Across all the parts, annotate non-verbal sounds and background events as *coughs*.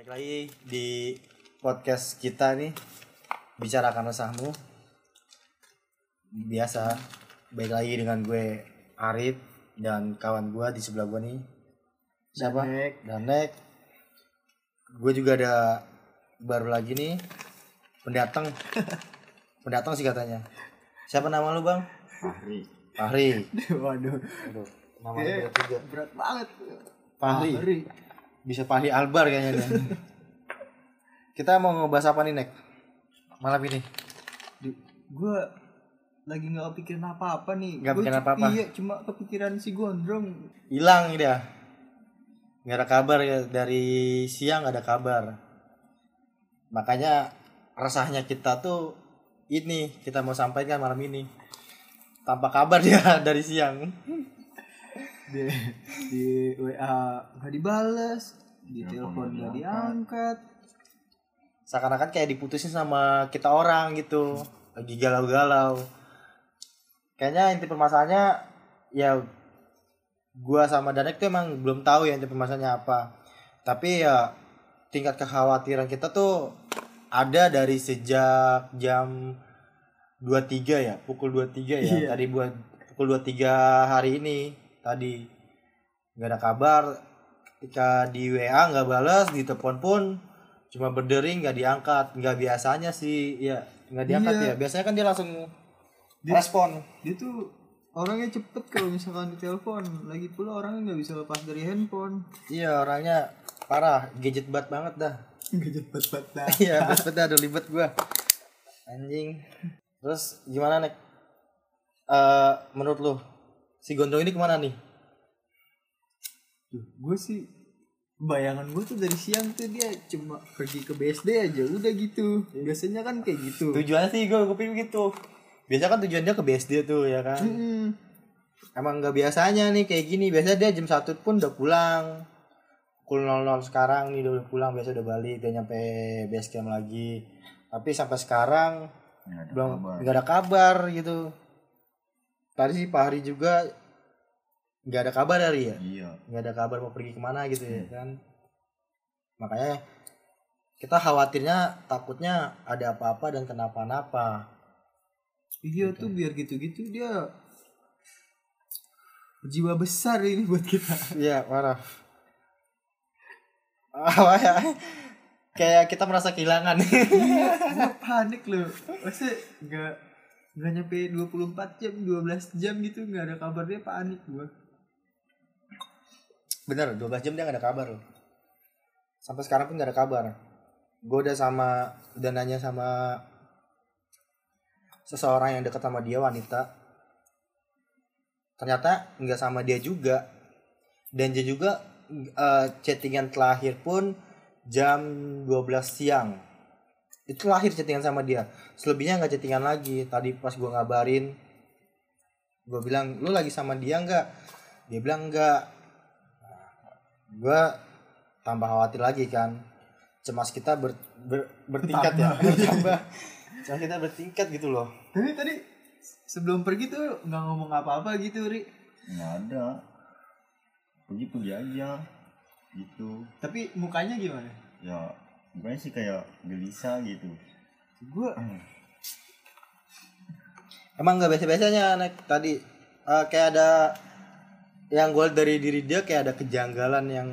Baik lagi di podcast kita nih bicarakan resahmu. Biasa baik lagi dengan gue Arif dan kawan gue di sebelah gue nih. Siapa? Danek. Danek. Gue juga ada baru lagi nih pendatang. *laughs* pendatang sih katanya. Siapa nama lu bang? Fahri Fahri. *laughs* Waduh. Aduh, namanya Kayak berat juga. berat banget. Fahri. Fahri. Bisa Fahri Albar kayaknya dia. *laughs* Kita mau ngebahas apa nih Nek? Malam ini. Gue lagi nggak kepikiran apa-apa nih. Nggak Gua kepikiran apa-apa? Iya, cuma kepikiran si Gondrong. hilang dia nggak ada kabar ya dari siang nggak ada kabar makanya resahnya kita tuh ini kita mau sampaikan malam ini tanpa kabar dia *laughs* dari siang Di, di WA nggak dibales, di telepon nggak diangkat. seakan-akan kayak diputusin sama kita orang gitu lagi galau-galau kayaknya inti permasalahannya ya gua sama Danek tuh emang belum tahu ya inti permasalahannya apa tapi ya tingkat kekhawatiran kita tuh ada dari sejak jam 23 ya pukul 23 ya Iya. tadi buat pukul 23 hari ini tadi. Nggak ada kabar. Ketika di WA nggak balas di telepon pun cuma berdering nggak diangkat. Nggak biasanya sih ya nggak diangkat Iya. ya. Biasanya kan dia langsung Dia- respon. Dia tuh orangnya cepet kalau misalkan ditelepon. Lagi pula orangnya nggak bisa lepas dari handphone. iya orangnya parah. Gadget bat banget dah. Nggak cepet banget dah. *laughs* iya bet dah udah libet gua. Anjing. Terus gimana nek? Eh menurut lu si gondrong ini ke mana nih? Gue sih bayangan gue tuh dari siang tuh dia cuma pergi ke BSD aja udah gitu. Biasanya kan kayak gitu. Tujuannya sih gue gue pikir gitu. Biasa kan tujuan dia ke BSD tuh ya kan? Mm-mm. emang nggak biasanya nih kayak gini. Biasa dia jam satu pun udah pulang. Pukul 00 sekarang nih udah pulang. Biasa udah balik udah nyampe base camp lagi. Tapi sampai sekarang nggak ada belum nggak ada kabar gitu tadi sih Pak Hari juga nggak ada kabar dari ya? Iya. Nggak ada kabar mau pergi ke mana gitu ya kan? Makanya kita khawatirnya takutnya ada apa-apa dan kenapa-napa. Iya tuh biar gitu-gitu dia jiwa besar ini buat kita. *laughs* Iya, parah. Apa ya? Kayak kita merasa kehilangan. iya gue panik loh. Maksudnya nggak nggak nyampe 24 jam 12 jam gitu nggak ada kabar dia panik gue Bener, 12 jam dia gak ada kabar loh. Sampai sekarang pun gak ada kabar. Gue udah sama, udah nanya sama seseorang yang dekat sama dia wanita. Ternyata nggak sama dia juga. Dan dia juga eh, chattingan terakhir pun jam 12 siang. Itu lahir chattingan sama dia. Selebihnya nggak chattingan lagi. Tadi pas gue ngabarin, gue bilang, lu lagi sama dia nggak? Dia bilang enggak gue tambah khawatir lagi kan. Cemas kita ber, ber- bertingkat ya. Bertambah. Cemas kita bertingkat gitu loh. Tapi tadi sebelum pergi tuh nggak ngomong apa-apa gitu ri. Nggak ada. Pergi pergi aja gitu. Tapi mukanya gimana? Ya mukanya sih kayak gelisah gitu? Gue emang nggak biasa biasanya naik tadi. Eh, kayak ada yang gue dari diri dia kayak ada kejanggalan yang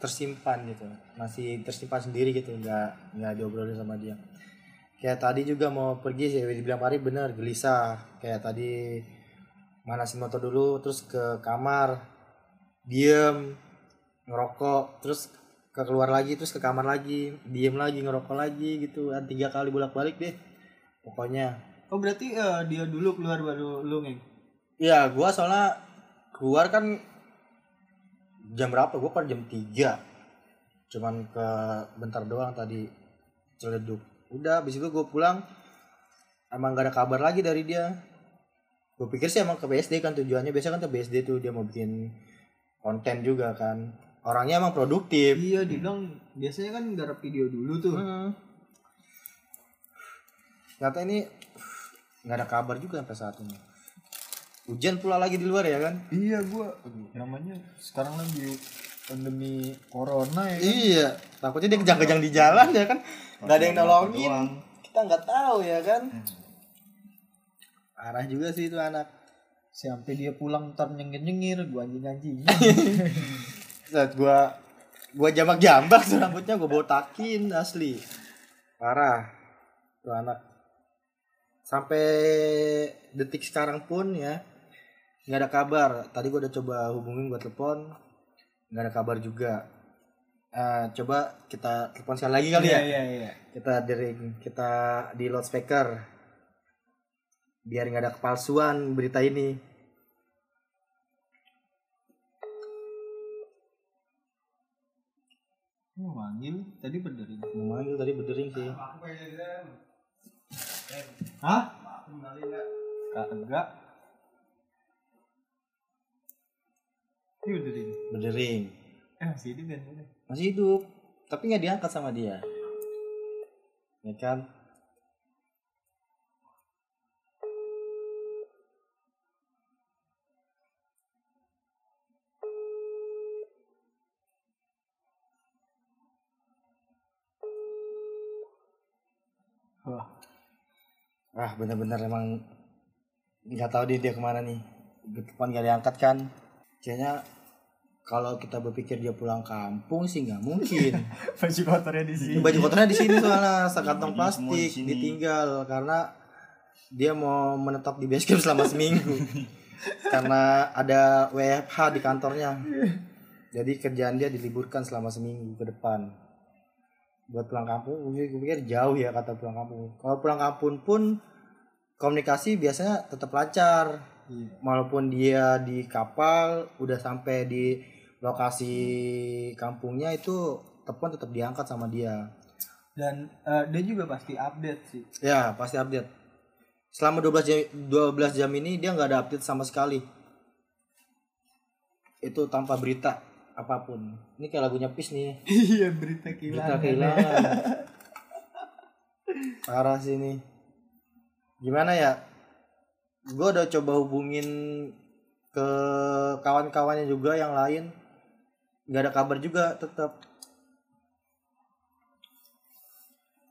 tersimpan gitu. Masih tersimpan sendiri gitu nggak nggak diobrolin sama dia. Kayak tadi juga mau pergi sih dibilang Pari bener gelisah. Kayak tadi manasin motor dulu terus ke kamar diem ngerokok terus ke keluar lagi terus ke kamar lagi diem lagi ngerokok lagi gitu tiga kali bolak balik deh pokoknya oh berarti eh, dia dulu keluar baru lu ngeng Iya, gua soalnya keluar kan jam berapa? Gua kan jam 3. Cuman ke bentar doang tadi celeduk. Udah, habis itu gua pulang emang gak ada kabar lagi dari dia. Gue pikir sih emang ke BSD kan tujuannya. Biasa kan ke BSD tuh dia mau bikin konten juga kan. Orangnya emang produktif. iya dibilang biasanya kan garap video dulu tuh Hmm. Ternyata ini nggak ada kabar juga sampai saat ini. Hujan pula lagi di luar ya kan? iya gue namanya sekarang lagi pandemi corona ya kan? Iya, takutnya dia kejang-kejang di jalan ya kan. Nggak ada yang nolongin. Kita nggak tahu ya kan. Parah juga sih itu anak. sampai dia pulang ntar nyengir nyengir gua anjing anjing *laughs* Saat gua gua jamak-jambak *laughs* tuh rambutnya gua botakin asli. Parah. Tuh anak. Sampai detik sekarang pun ya nggak ada kabar. Tadi gua udah coba hubungin gua telepon nggak ada kabar juga. Eh, coba kita telepon sekali lagi kali ya. iya iya Kita di ring, kita di loudspeaker. Biar nggak ada kepalsuan berita ini. Manggil tadi berdering Mau manggil tadi berdering sih. hah kagak Ini berdering Berdering. eh masih hidup kan Masih hidup, tapi nggak diangkat sama dia. Ya kan? Wah bener-bener emang nggak tahu dia dia ke mana nih. Telepon nggak diangkat kan? Kayaknya kalau kita berpikir dia pulang kampung sih nggak mungkin. *laughs* baju kotornya di sini Baju kotornya di sini soalnya *laughs* sekantong plastik ditinggal karena dia mau menetap di base camp selama seminggu. *laughs* karena ada WFH di kantornya. Jadi kerjaan dia diliburkan selama seminggu ke depan. Buat pulang kampung, gue pikir jauh ya kata pulang kampung. Kalau pulang kampung pun komunikasi biasanya tetap lancar. Iya. Walaupun dia di kapal, udah sampai di lokasi kampungnya itu telepon tetap diangkat sama dia. dan eh, dia juga pasti update sih Ya, pasti update. Selama 12 jam, 12 jam ini dia nggak ada update sama sekali. Itu tanpa berita apa pun. Ini kayak lagunya Pis nih. *laughs* iya berita Berita kehilangan kehilangan. *laughs* Parah sih ini. Gimana ya? Gue udah coba hubungin ke kawan-kawannya juga yang lain. nggak ada kabar juga tetap.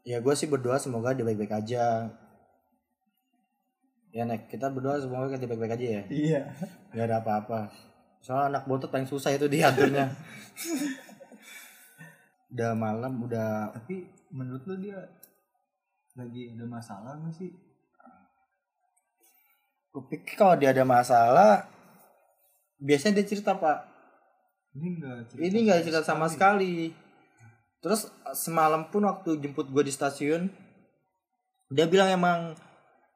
Ya gue sih berdoa semoga dia baik-baik aja. Ya Nek, kita berdoa semoga dia baik-baik aja ya. iya Gak ada apa-apa. Soalnya anak bontot paling susah itu diaturnya. *laughs* udah malam, udah tapi menurut lu dia lagi ada masalah nggak sih kupikir kalau dia ada masalah biasanya dia cerita pak. Ini enggak cerita ini nggak cerita sama sekali. terus semalam pun waktu jemput gue di stasiun dia bilang emang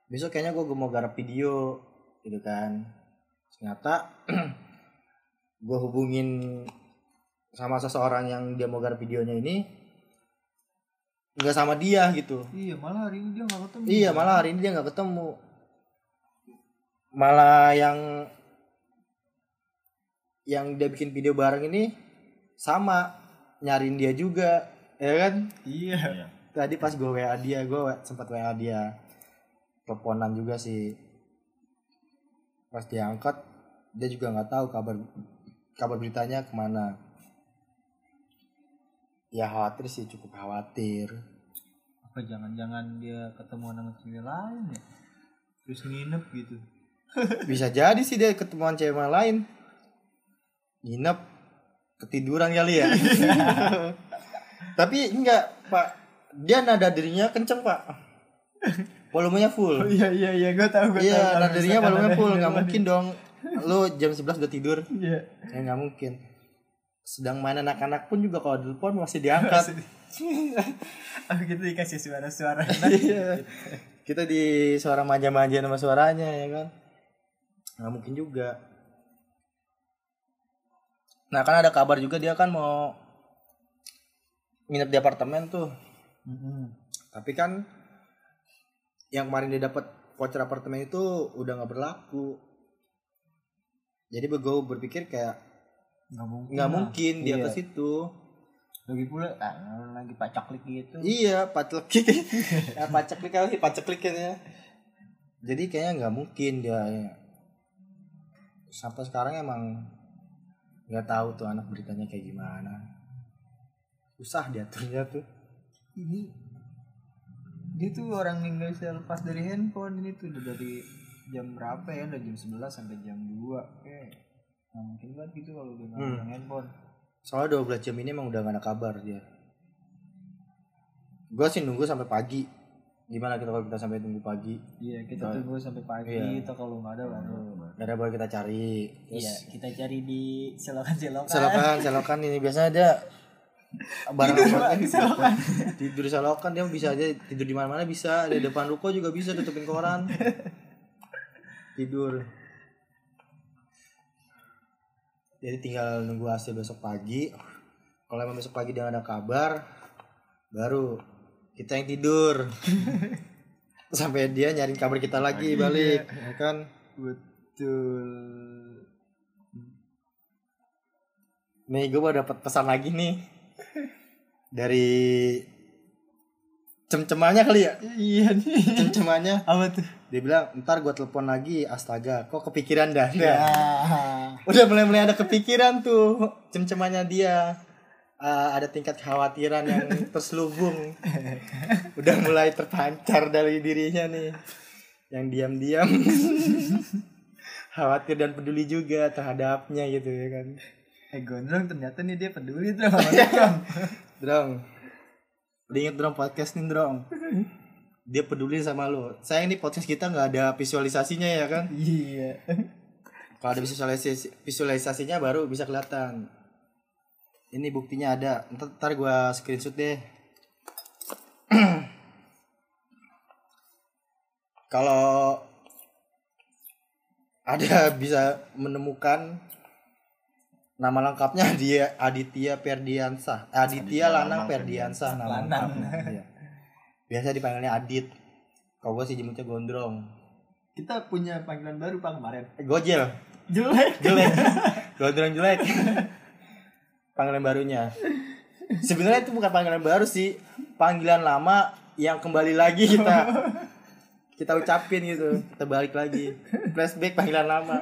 besok kayaknya gue mau garap video gitu kan. Ternyata *clears throat* gue hubungin sama seseorang yang dia mau garap videonya ini nggak sama dia gitu. Iya malah hari ini dia nggak ketemu. Iya malah hari ini dia nggak ketemu. Malah yang yang dia bikin video bareng ini sama nyariin dia juga, ya kan? iya Iya. Tadi pas gue WA dia, gue sempat WA dia, teleponan juga sih. Pas diangkat, dia juga nggak tahu kabar kabar beritanya ke mana. Ya khawatir sih, cukup khawatir. apa jangan-jangan dia ketemu sama cewek lain ya terus nginep gitu Bisa jadi sih dia ketemuan cewek lain. Nginep ketiduran kali ya. *laughs* Tapi enggak, Pak. Dia nada dirinya kenceng, Pak. Volumenya full. iya iya iya gue tahu gue Iya, nada dirinya volumenya full. Nggak mungkin dong. Lu jam 11 udah tidur. iya Ya nggak mungkin. Sedang main anak-anak pun juga kalau telepon masih diangkat. oh *laughs* gitu dikasih suara-suara *laughs* Iya. Kita di suara manja-manja sama suaranya ya kan. Nggak mungkin juga. Nah kan ada kabar juga dia kan mau nginep di apartemen tuh. Tapi kan yang kemarin dia dapat voucher apartemen itu udah nggak berlaku. Jadi gue berpikir kayak nggak mungkin nggak lah. mungkin dia Iya. ke situ. lagi pula ah, lagi pacaklik gitu Iya, paceklik. ya, *laughs* paceklik kali, paceklik kan ya. Jadi kayaknya nggak mungkin dia. ya. Sampai sekarang emang nggak tahu tuh anak beritanya kayak gimana. Susah diaturnya tuh. Ini dia tuh orang yang nggak bisa lepas dari handphone. Ini tuh udah dari jam berapa ya? Udah jam 11 sampai jam 2 eh nggak mungkin banget gitu kalau udah Hmm. pegang handphone. Soalnya 12 jam ini emang udah gak ada kabar dia. Gue sih nunggu sampai pagi gimana kita kalau kita sampai tunggu pagi? Iya kita Nah, tunggu sampai pagi iya. atau kalau nggak ada baru gak ada baru kita cari. Terus iya kita cari di selokan selokan selokan selokan ini biasanya dia barang di *laughs* selokan. tidur di selokan dia bisa aja tidur di mana mana bisa di depan ruko juga bisa tutupin koran. Tidur. Jadi tinggal nunggu hasil besok pagi. Kalau emang besok pagi dia nggak ada kabar baru kita yang tidur. *laughs* Sampai dia nyariin kabar kita lagi balik ya kan? Betul. Nih gue baru dapat pesan lagi nih. Dari cem-cemannya kali ya? Iya nih. Cem-cemannya. Apa tuh? Dia bilang ntar gue telepon lagi astaga kok kepikiran dah? Ya Dah. *laughs* udah mulai mulai ada kepikiran tuh cem-cemannya dia Ah, ada tingkat kekhawatiran yang *laughs* terselubung. Udah mulai terpancar dari dirinya nih. Yang diam-diam. *laughs* Khawatir dan peduli juga terhadapnya gitu ya kan. Eh gondrong ternyata nih dia peduli *laughs* Drong. Udah inget dong podcast nih Drong. Dia peduli sama lo. Sayang nih podcast kita nggak ada visualisasinya ya kan? Iya. Kalau ada visualisasi, visualisasinya baru bisa kelihatan Ini buktinya ada. Ntar, ntar gue screenshot deh. *clears throat* Kalau ada bisa menemukan nama lengkapnya *laughs* dia Aditya Ferdiansah. Aditya Aditya Lanang Lanang Ferdiansah nama Lanang. lengkapnya *laughs* Iya. biasa dipanggilnya Adit. Kalau gue sih jemputnya Gondrong. Kita punya panggilan baru pak kemarin. Eh, Gojel. Jelek. Jelek. *laughs* Gondrong jelek panggilan barunya. Sebenarnya itu bukan panggilan baru sih. Panggilan lama yang kembali lagi kita kita ucapin gitu. Kita balik lagi. Flashback panggilan lama.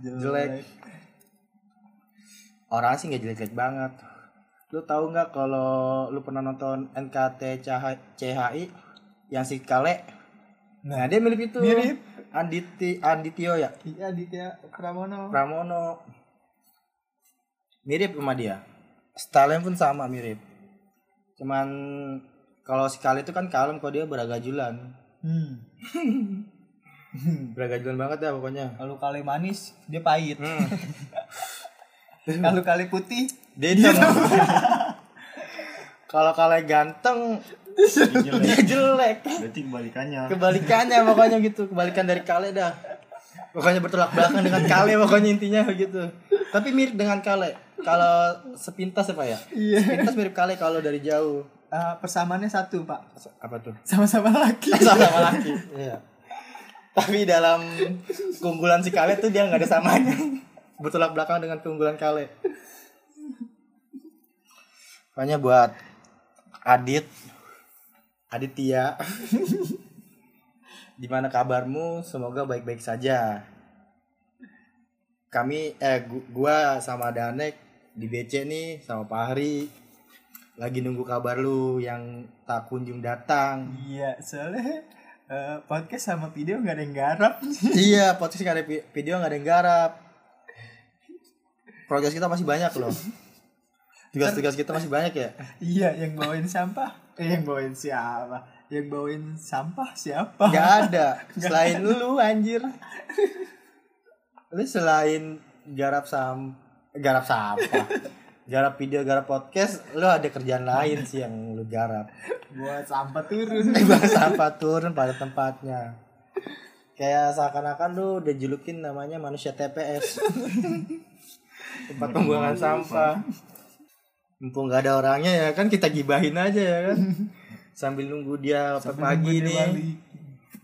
Jelek. Orang sih nggak jelek-jelek banget. Lu tahu nggak kalau lu pernah nonton NKT CH- CHI yang si Kale? Nah, dia mirip itu. Mirip. Anditi Anditio ya? Iya Aditya Pramono. Pramono mirip sama dia. Style pun sama mirip. Cuman kalau si Kale itu kan kalem kalau dia beragajulan. Hmm. *laughs* beragajulan banget ya pokoknya. Kalau kali manis dia pahit. Hmm. *laughs* kalau kali putih dia *laughs* kalau Kale ganteng dia jelek. Berarti kebalikannya. kebalikannya pokoknya gitu. Kebalikan dari Kale dah. Pokoknya bertolak belakang dengan Kale pokoknya intinya begitu. Tapi mirip dengan Kale kalau sepintas apa ya? Iya. sepintas mirip Kale kalau dari jauh. Eh, persamaannya satu pak. Apa tuh? Sama-sama laki. *laughs* Sama laki iya. Tapi dalam keunggulan si Kale tuh dia nggak ada samanya. Bertolak belakang dengan keunggulan Kale. Pokoknya buat Adit Aditya *laughs* Gimana kabarmu? Semoga baik-baik saja. Kami eh gu- gua sama Danek di BC nih sama Pak Hari lagi nunggu kabar lu yang tak kunjung datang. iya soalnya eh, podcast sama video nggak ada yang garap *laughs* iya, podcast nggak ada vi- video nggak ada yang garap. Progres kita masih banyak loh. Tugas-tugas kita masih banyak ya. iya yang bawain sampah eh yang bawain siapa yang bawain sampah siapa Gak ada *laughs* selain lu anjir. Lu selain garap sam garap sampah. Garap video, garap podcast, lu ada kerjaan lain sih yang lu garap. buat sampah turun *laughs* Bang sampah turun pada tempatnya. Kayak seakan-akan lu udah julukin namanya manusia TPS. Tempat pembuangan sampah. Mumpung gak ada orangnya ya kan kita gibahin aja ya kan. Sambil nunggu dia Sampai pagi nunggu dia nih. balik.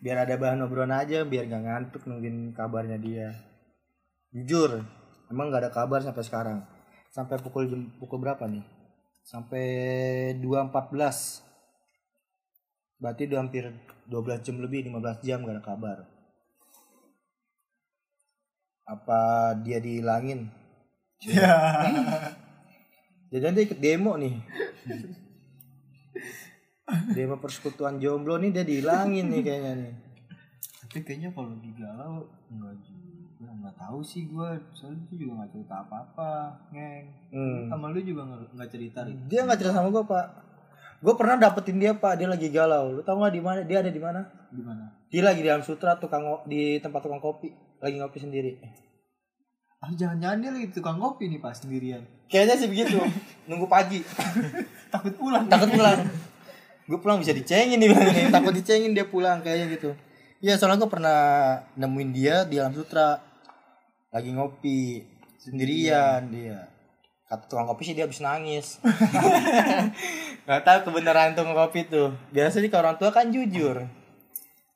Biar ada bahan obrolan aja biar gak ngantuk nungguin kabarnya dia. Jujur, emang gak ada kabar sampai sekarang. Sampai pukul jam, pukul berapa nih? Sampai 2.14 Berarti udah hampir 12 jam lebih, 15 jam gak ada kabar. Apa dia dihilangin? Ya. *laughs* Jadi dia ikut demo nih. demo persekutuan jomblo nih dia dihilangin nih kayaknya nih. Tapi kayaknya kalau lagi galau enggak juga nggak tahu sih gue soalnya itu juga nggak cerita apa-apa ngeng Hmm. sama lu juga nggak cerita Rik. Dia nggak cerita sama gue pak. Gue pernah dapetin dia pak. Dia lagi galau. Lu tau nggak di mana? Dia ada di mana? di mana Dia lagi di dalam sutra tukang di tempat tukang kopi. Lagi ngopi sendiri. ah jangan-jangan dia lagi tukang kopi nih pas sendirian Kayaknya sih begitu. Nunggu pagi. *laughs* takut pulang Takut pulang. gue pulang bisa dicengin bilang nih. *laughs* Takut dicengin dia pulang kayaknya gitu. Iya soalnya gue pernah nemuin dia di dalam sutra. Lagi ngopi sendirian dia. Kata tukang kopi sih dia habis nangis. *laughs* Gak tahu kebenaran tukang kopi tuh. Biasanya sih ke orang tua kan jujur.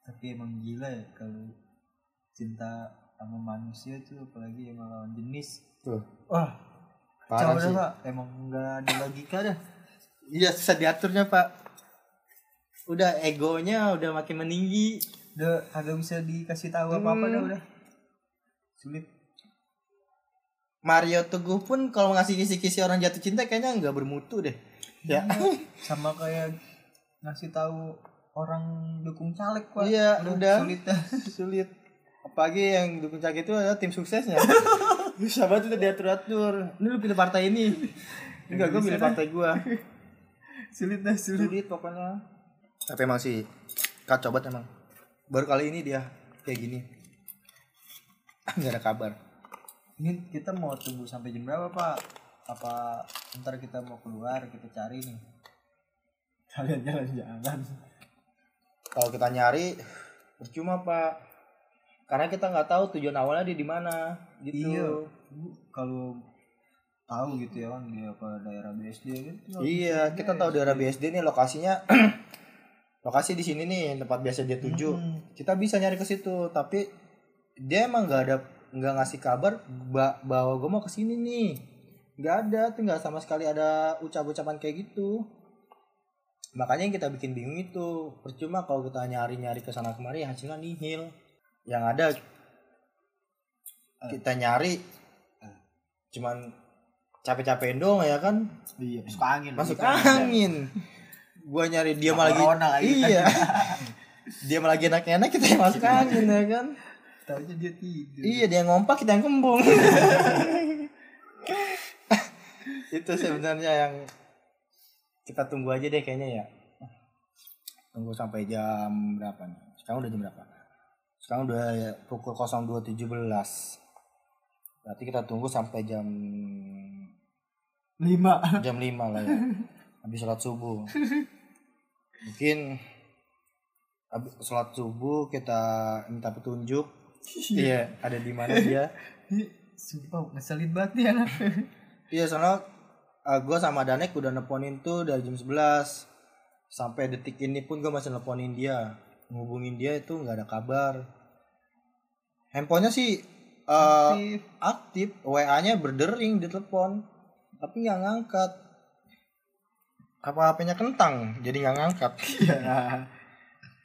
tapi emang gila ya kalau cinta sama manusia tuh apalagi sama lawan jenis Tuh. wah Parah sih. pak emang nggak ada logika dah Iya susah diaturnya pak. Udah egonya udah makin meninggi. udah agak bisa dikasih tahu apa apa Hmm. dah udah sulit Mario Teguh pun kalau ngasih kisi-kisi orang jatuh cinta kayaknya nggak bermutu deh. Ya. *laughs* sama kayak ngasih tahu orang dukung caleg pak Iya, udah. sulit *laughs* Sulit. Apalagi yang dukung cak itu adalah tim suksesnya. *laughs* Susah banget udah diatur-atur. Ini lu pilih partai ini. Enggak, gue pilih partai gue. sulit dah sulit Sulit pokoknya. Tapi emang sih kacau banget emang. Baru kali ini dia kayak gini. Nggak ada kabar. Ini kita mau tunggu sampai jam berapa pak apa ntar kita mau keluar kita cari nih kalian jalan-jalan Kalau kita nyari percuma pak. Karena kita nggak tahu tujuan awalnya dia di mana. Gitu. Iya. Bu, kalau tahu gitu ya kan dia apa daerah BSD gitu. Iya, kita tahu daerah BSD nih lokasinya *clears throat* lokasi di sini nih tempat biasa dia tuju. Hmm. Kita bisa nyari ke situ, tapi dia emang nggak ada nggak ngasih kabar ba- bahwa gue mau ke sini nih. Nggak ada, tuh nggak sama sekali ada ucap-ucapan kayak gitu. Makanya yang kita bikin bingung itu percuma kalau kita nyari-nyari ke sana kemari hasilnya nihil. Yang ada kita nyari cuman capek-capekin doang ya kan Iya, masuk angin. masuk Gitu. angin gua nyari dia malah lagi lagi. iya dia malah lagi enak-enak kita yang masuk angin ya kan Taunya dia tidur. iya dia ngompak kita yang kembung. *laughs* Itu sebenarnya yang kita tunggu aja deh kayaknya ya. Tunggu sampai jam berapa nih? Sekarang udah jam berapa? Sekarang udah ya, pukul 02.17 berarti kita tunggu sampai jam Lima. jam 5 lah ya. Habis sholat subuh. Mungkin habis sholat subuh kita minta petunjuk iya *laughs* ada di mana dia? Sumpah ngeselin banget nih anak. *laughs* iya soalnya gue sama Danek udah nelponin tuh dari jam 11 sampai detik ini pun gue masih nelponin dia. Ngubungin dia itu nggak ada kabar. Handphonenya sih eh, Aktif. aktif. WA-nya berdering di telepon tapi nggak ngangkat. Apa HP-nya kentang jadi nggak ngangkat. Iya.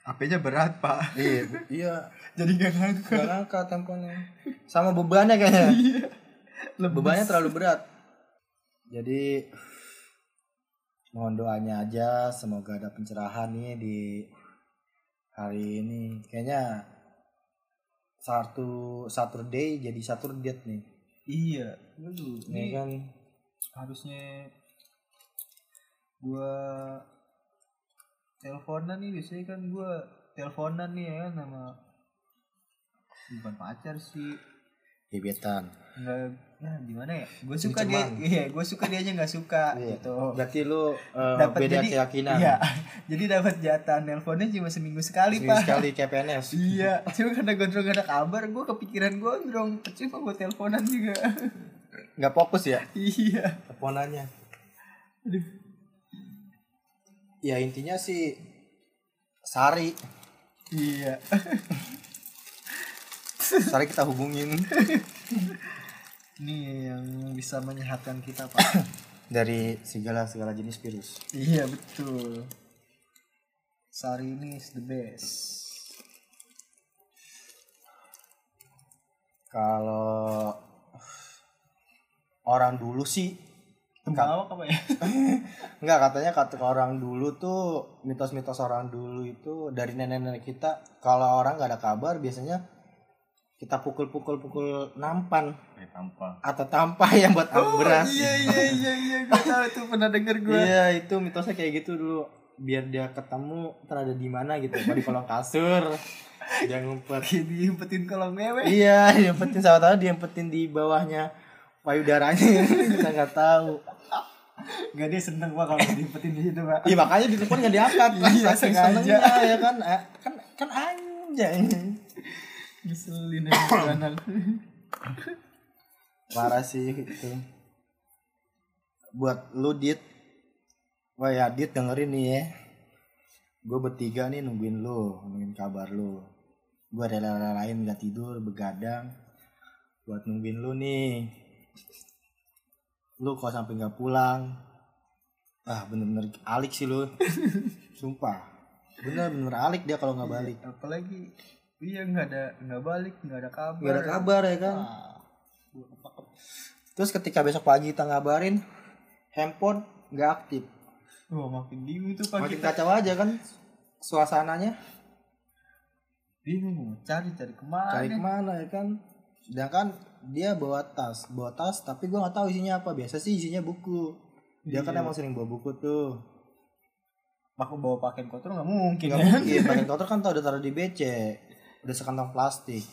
HP-nya berat, Pak. iya iya. *laughs* Jadi gak ngangkat. nggak ngangkat handphonenya. Sama bebannya kayaknya. *laughs* Bebannya terlalu berat. Jadi mohon doanya aja. Semoga ada pencerahan nih di hari ini. Kayaknya satu Saturday jadi Saturday nih. Iya. Aduh, ya ini kan? harusnya gua teleponan nih biasanya kan gua teleponan nih ya kan sama bukan pacar sih. Gebetan. Nggak ya gimana ya? Gue suka dia iya gue suka dia aja nggak suka Iya. gitu. Berarti lu eh, dapat beda jadi keyakinan. iya. *laughs* Jadi dapat jatah nelponnya cuma seminggu sekali Sekali pak. sekali kayak PNS iya cuma karena gondrong gak ada kabar gue kepikiran gondrong. Cuma gue teleponan juga. Nggak fokus ya? *laughs* Iya. Teleponannya. Aduh ya intinya sih Sari. Iya. Sari kita hubungin. *laughs* Ini yang bisa menyehatkan kita pak. *coughs* Dari segala segala jenis virus. Iya betul. Sari ini is the best. Kalau orang dulu sih Tembawak apa ya? *laughs* Enggak katanya kata orang dulu tuh mitos-mitos orang dulu itu dari nenek-nenek kita kalau orang nggak ada kabar biasanya kita pukul-pukul-pukul nampan kayak tanpa atau tampah yang buat beras. Iya iya iya iya gue tahu itu pernah denger gue. Iya itu mitosnya kayak gitu dulu biar dia ketemu ntar ada di mana gitu di kolong kasur *laughs* dia ngumpet Diumpetin kolong mewek. iya diempetin sama tahu diempetin di bawahnya payudaranya *laughs* kita nggak tahu Gak dia seneng pak kalau diumpetin di situ pak. Iya makanya di telepon gak diangkat Iya, sengaja. ya kan. Eh, kan kan anjing Ngeselin anak. parah sih itu buat lu dit. Wah ya dit dengerin nih ya. Gue bertiga nih nungguin lu nungguin kabar lu. Gue rela-relain gak tidur begadang. Buat nungguin lu nih lu kok sampai nggak pulang ah bener-bener alik sih lu. *laughs* Sumpah. Bener-bener alik dia kalau nggak balik. Apalagi iya nggak ada nggak balik nggak ada kabar. nggak ada kabar ya kan? Ah, terus ketika besok pagi kita ngabarin handphone nggak aktif. Wah makin bingung tuh pak makin kacau aja kan suasananya. Bingung mau cari cari ke mana? cari ke mana ya kan? Sedangkan dia bawa tas bawa tas tapi gua nggak tahu isinya apa. Biasa sih isinya buku. Dia kan Iya. emang sering bawa buku tuh. Aku bawa pakaian kotor nggak mungkin nggak ya. mungkin pakaian kotor kan tau udah taruh di BC udah sekantong plastik.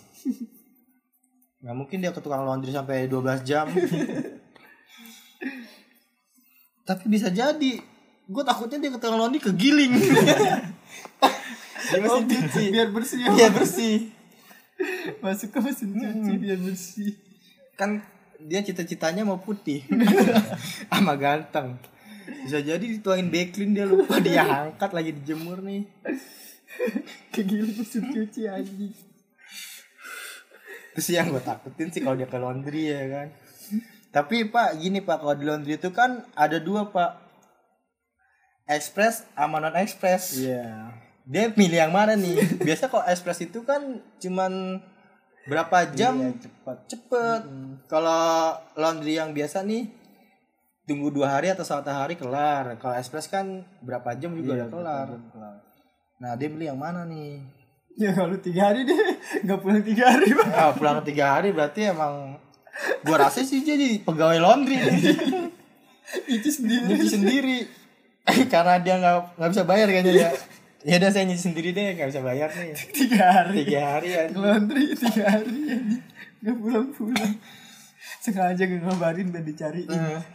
Nggak mungkin dia ke tukang laundry sampai 12 jam. *laughs* Tapi bisa jadi. Gue takutnya dia ke tukang laundry kegiling. *laughs* Dia mesin cuci. Biar bersih. Ya. Iya bersih *laughs* Masuk ke mesin cuci biar bersih. kan dia cita-citanya mau putih. *laughs* Sama ganteng. Bisa jadi dituangin backlin dia lupa dia *laughs* angkat lagi dijemur nih. Kegiling mesin cuci anjing. terus yang gue takutin sih kalau dia ke laundry ya kan. Tapi pak gini pak kalau di laundry itu kan ada dua pak. Express sama non express Iya. dia pilih yang mana nih? Biasa kalau express itu kan cuman berapa jam? Iya, cepat. cepet. Kalau laundry yang biasa nih tunggu dua hari atau satu hari kelar. Kalau express kan berapa jam juga udah kelar. nah dia beli yang mana nih? Ya kalau tiga hari deh. *laughs* Nggak pulang tiga hari pak. ah, pulang tiga hari berarti emang gua rasa sih jadi pegawai laundry. *laughs* Itu sendiri. nyuci sendiri. *laughs* Karena dia nggak nggak bisa bayar kayaknya ya ya udah saya nyuci sendiri deh nggak bisa bayar nih *laughs* Tiga hari. tiga hari ya Laundry tiga hari anjing. Nggak pulang pulang. Sengaja gak ngabarin dan dicariin. Hmm. *laughs*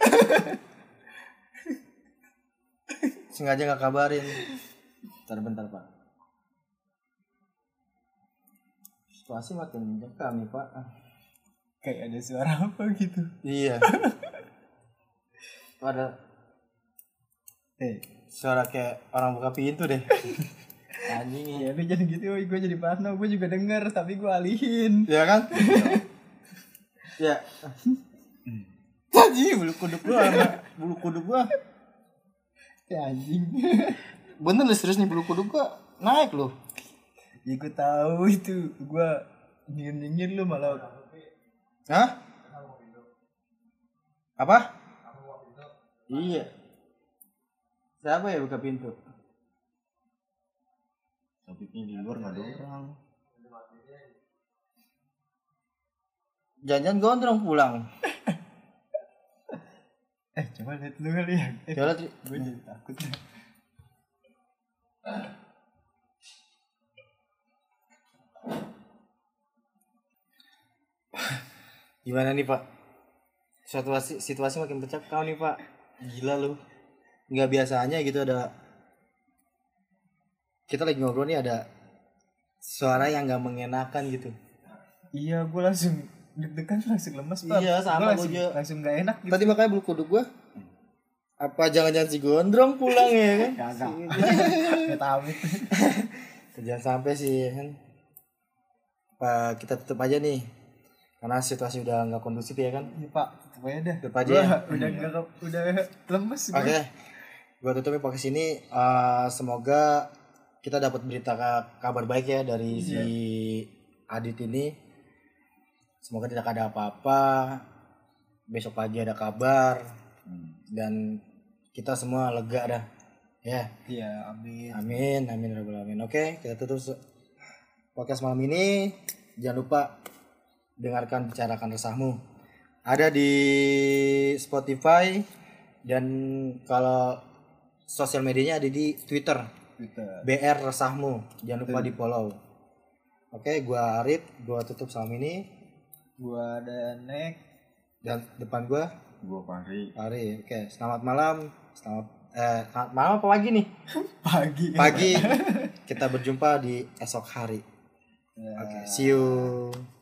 sengaja nggak kabarin bentar bentar pak situasi makin mencekam nih pak Kayak ada suara apa gitu. iya *laughs* ada Eh, suara kayak orang buka pintu deh *laughs* anjing ya lu jangan gitu, gue jadi parno, gue juga denger tapi gue alihin. *laughs* ya kan ya Tadi bulu kuduk gua sama bulu kuduk gua Ya anjing. *laughs* bener nih serius nih bulu kuduk gua naik loh ya gue tahu itu, gue nyengir nyengir lu malah Hah? Apa? Iya. Siapa ya buka pintu? topiknya di luar nggak ada orang Jangan-jangan gondrong pulang. *laughs* eh coba lihat lu kali ya. Eh, *laughs* Coba Tri. gue jadi takut. Gimana nih Pak? Situasi situasi makin kau nih Pak. Gila lu. Nggak biasanya gitu ada kita lagi ngobrol nih ada suara yang nggak mengenakan gitu. Iya, gue langsung deg-degan langsung lemes pak. Iya, sama gua juga. langsung gak enak gitu. Tadi makanya bulu kuduk gua apa jangan-jangan si gondrong pulang ya kan? Kagak. *laughs* Gak tahu itu. *laughs* Jangan sampai sih kan. Pak kita tutup aja nih. Karena situasi udah nggak kondusif ya kan. Iya pak, tutup aja dah. Tutup aja ya. Udah gak, udah lemes. Oke. Gua tutupin podcast ini Eh, semoga kita dapat berita ka- kabar baik ya dari si Adit ini. Semoga tidak ada apa-apa. besok pagi ada kabar Hmm. dan kita semua lega dah. Ya. Iya, amin. Amin, amin ya rabbal alamin. Oke, kita tutup podcast malam ini. Jangan lupa dengarkan bicarakan resahmu. Ada di Spotify dan kalau sosial medianya ada di Twitter. Twitter. BR resahmu. Jangan lupa di follow. Oke, gua Arif, gua tutup salam ini Gua ada Nek. dan depan gua Gua Fahri. Ari. Oke, selamat malam. Selamat eh selamat malam apa pagi nih? *laughs* Pagi. Pagi. *laughs* Kita berjumpa di esok hari. Ya. Oke, see you.